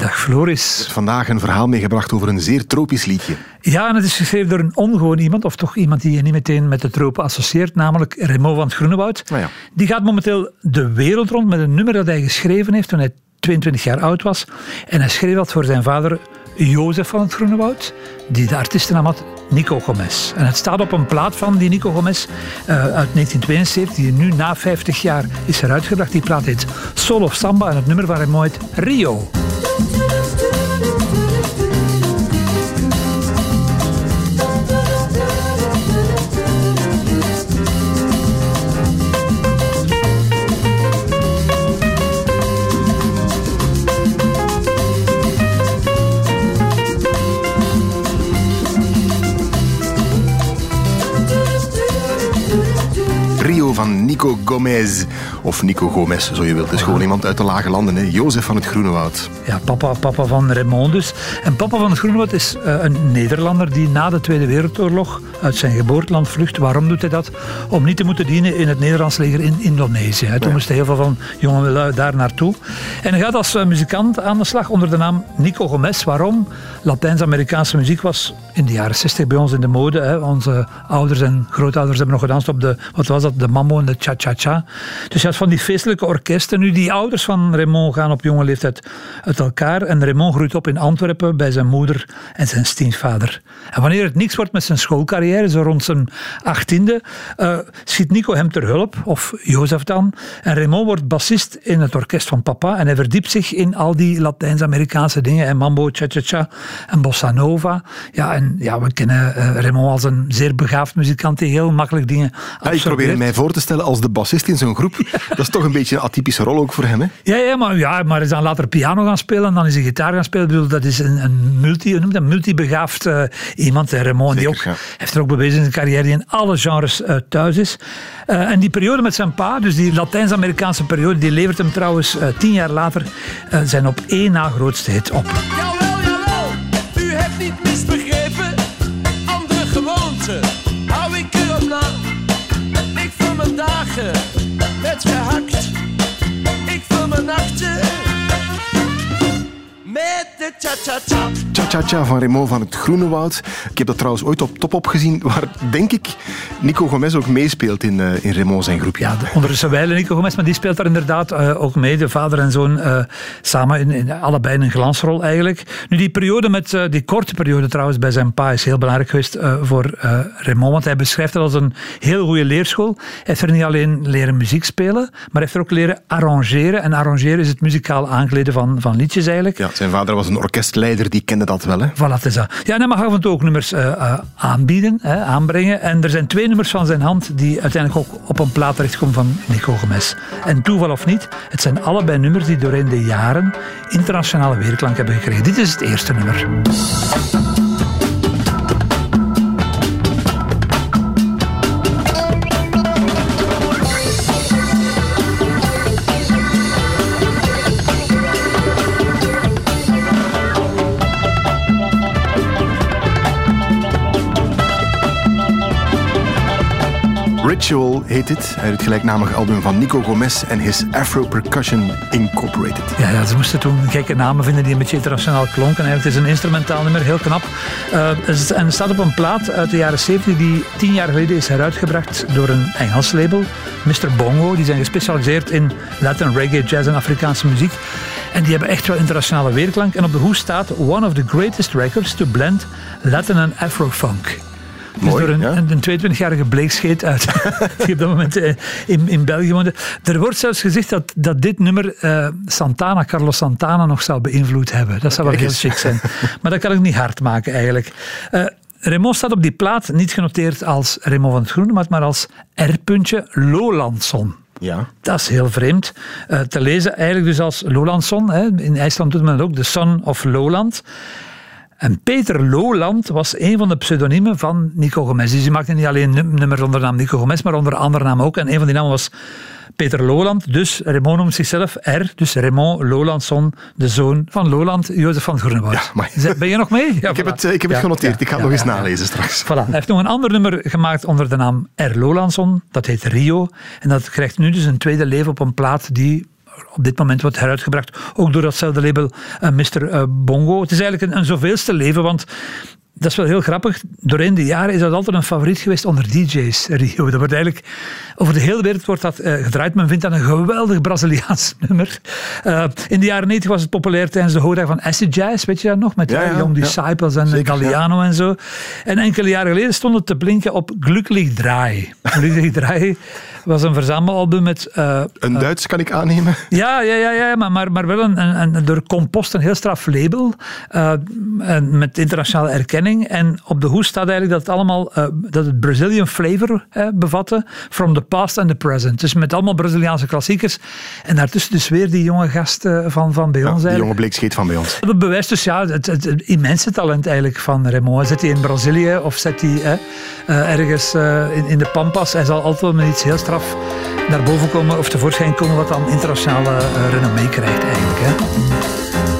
Dag Floris. Vandaag een verhaal meegebracht over een zeer tropisch liedje. Ja, en het is geschreven door een ongewoon iemand, of toch iemand die je niet meteen met de tropen associeert, namelijk Remo van het Groenewoud. Nou ja. Die gaat momenteel de wereld rond met een nummer dat hij geschreven heeft toen hij 22 jaar oud was. En hij schreef dat voor zijn vader Jozef van het Groenewoud, die de artiestennaam had Nico Gomez. En het staat op een plaat van die Nico Gomez uh, uit 1972, die nu na 50 jaar is eruitgebracht. Die plaat heet Soul of Samba en het nummer van hem heet Rio. Van Nico Gomez. Of Nico Gomez, zo je wilt. Het is gewoon iemand uit de lage landen. Hè. Jozef van het Groenewoud. Ja, papa, papa van Raymond dus. En papa van het Groenewoud is uh, een Nederlander die na de Tweede Wereldoorlog uit zijn geboorteland vlucht. Waarom doet hij dat? Om niet te moeten dienen in het Nederlands leger in Indonesië. Toen ja. moesten heel veel van jongelui daar naartoe. En hij gaat als uh, muzikant aan de slag onder de naam Nico Gomez. Waarom? Latijns-Amerikaanse muziek was in de jaren 60 bij ons in de mode. Hè. Onze ouders en grootouders hebben nog gedanst op de, wat was dat, de mambo en de cha-cha-cha. Dus je had van die feestelijke orkesten. Nu, die ouders van Raymond gaan op jonge leeftijd uit elkaar. En Raymond groeit op in Antwerpen bij zijn moeder en zijn stiefvader. En wanneer het niks wordt met zijn schoolcarrière, zo rond zijn achttiende, uh, schiet Nico hem ter hulp, of Jozef dan. En Raymond wordt bassist in het orkest van papa. En hij verdiept zich in al die Latijns-Amerikaanse dingen. En mambo, cha-cha-cha en bossa nova. Ja, en ja, we kennen uh, Raymond als een zeer begaafd muzikant die heel makkelijk dingen ja, Ik probeer mij voor te stellen als de bassist in zo'n groep. Dat is toch een beetje een atypische rol ook voor hem, hè? Ja, ja, maar, ja, maar is dan later piano gaan spelen en dan is hij gitaar gaan spelen. Ik bedoel, dat is een, een multi, noemt dat, multibegaafd uh, iemand. Raymond, die ook, ja. heeft er ook bewezen in zijn carrière die in alle genres uh, thuis is. Uh, en die periode met zijn pa, dus die Latijns-Amerikaanse periode, die levert hem trouwens tien jaar later zijn op één na grootste hit op. Jawel, jawel, u hebt niet met de cha-cha-cha. Cha-cha-cha van Raymond van het Groenewoud. Ik heb dat trouwens ooit op Top Op gezien, waar denk ik Nico Gomez ook meespeelt in, uh, in Raymond zijn groepje. Ja, ondertussen wijlen Nico Gomez, maar die speelt daar inderdaad uh, ook mee. De vader en zoon uh, samen in, in, allebei in een glansrol eigenlijk. Nu, die periode met, die korte periode trouwens bij zijn pa is heel belangrijk geweest voor Raymond, want hij beschrijft het als een heel goede leerschool. Hij heeft er niet alleen leren muziek spelen, maar hij heeft er ook leren arrangeren. En arrangeren is het muzikaal aankleden van, van liedjes eigenlijk. Ja, zijn vader was een orkestleider, die kende dat Hè? Voilà, het dat. Ja, en hij mag af en toe ook nummers uh, uh, aanbieden, hè, aanbrengen. En er zijn twee nummers van zijn hand die uiteindelijk ook op een plaat terechtkomen van Nico Gomez. En toeval of niet, het zijn allebei nummers die doorheen de jaren internationale weerklank hebben gekregen. Dit is het eerste nummer. Ritual heet dit, uit het gelijknamige album van Nico Gomez en His Afro Percussion Incorporated. Ja, ze moesten toen gekke namen vinden die een beetje internationaal klonken. Eigenlijk, het is een instrumentaal nummer, heel knap. Uh, en het staat op een plaat uit de jaren 70 die tien jaar geleden is heruitgebracht door een Engels label, Mr. Bongo. Die zijn gespecialiseerd in Latin reggae, jazz en Afrikaanse muziek. En die hebben echt wel internationale weerklank. En op de hoes staat One of the greatest records to blend Latin en Afro-funk. Dus Mooi, door een, ja. een, een 22-jarige bleekscheet uit, die op dat moment uh, in, in België woonde. Er wordt zelfs gezegd dat, dat dit nummer uh, Santana, Carlos Santana, nog zou beïnvloed hebben. Dat zou wel heel chic zijn. maar dat kan ik niet hard maken eigenlijk. Uh, Raymond staat op die plaat niet genoteerd als Raymond van het Groene, maar als R. Lolandson. Ja. Dat is heel vreemd. Uh, te lezen eigenlijk dus als Lolandson. Hè. In IJsland doet men het ook, de Son of Lowland. En Peter Lowland was een van de pseudoniemen van Nico Gomez. Dus hij maakte niet alleen num- nummers onder de naam Nico Gomez, maar onder andere namen ook. En een van die namen was Peter Lowland. Dus Raymond noemt zichzelf R. Dus Raymond Lowlandson, de zoon van Lowland, Jozef van Groenewoud. Ja, Ben je nog mee? Ja, Ik heb het, eh, ik heb het Ja, genoteerd. ik ga het nog eens nalezen straks. Voilà. Hij heeft nog een ander nummer gemaakt onder de naam R. Lowlandson. Dat heet Rio. En dat krijgt nu dus een tweede leven op een plaat die op dit moment wordt heruitgebracht. Ook door datzelfde label eh, Mr. eh, Bongo. Het is eigenlijk een, een zoveelste leven, want... Dat is wel heel grappig. Doorheen de jaren is dat altijd een favoriet geweest onder DJ's, Rio. Dat wordt eigenlijk, over de hele wereld wordt dat eh, gedraaid. Men vindt dat een geweldig Braziliaans nummer. In de jaren 90 was het populair tijdens de hoogdag van acid jazz, weet je dat nog? Met Ja, ja, Young ja. Disciples en Zeker, Galliano en zo. En enkele jaren geleden stond het te blinken op Glücklich Draai. Glücklich Draai was een verzamelalbum met... eh, Een Duits kan ik aannemen. ja, ja, ja, ja maar, maar, maar wel een, een, een door Compost een heel straf label eh, en met internationale erkenning. En op de hoes staat eigenlijk dat het allemaal eh, dat het Brazilian flavor eh, bevatte, from the past and the present. Dus met allemaal Braziliaanse klassiekers. En daartussen dus weer die jonge gast eh, van, van bij Ja, ons die jonge bleekscheet van bij ons. Dat bewijst dus ja, het, het, het immense talent eigenlijk van Raymond. Zit hij in Brazilië of zit hij eh, eh, ergens eh, in, in de Pampas? Hij zal altijd wel met iets heel naar boven komen of tevoorschijn komen wat dan internationale eh, renommee krijgt eigenlijk. Hè.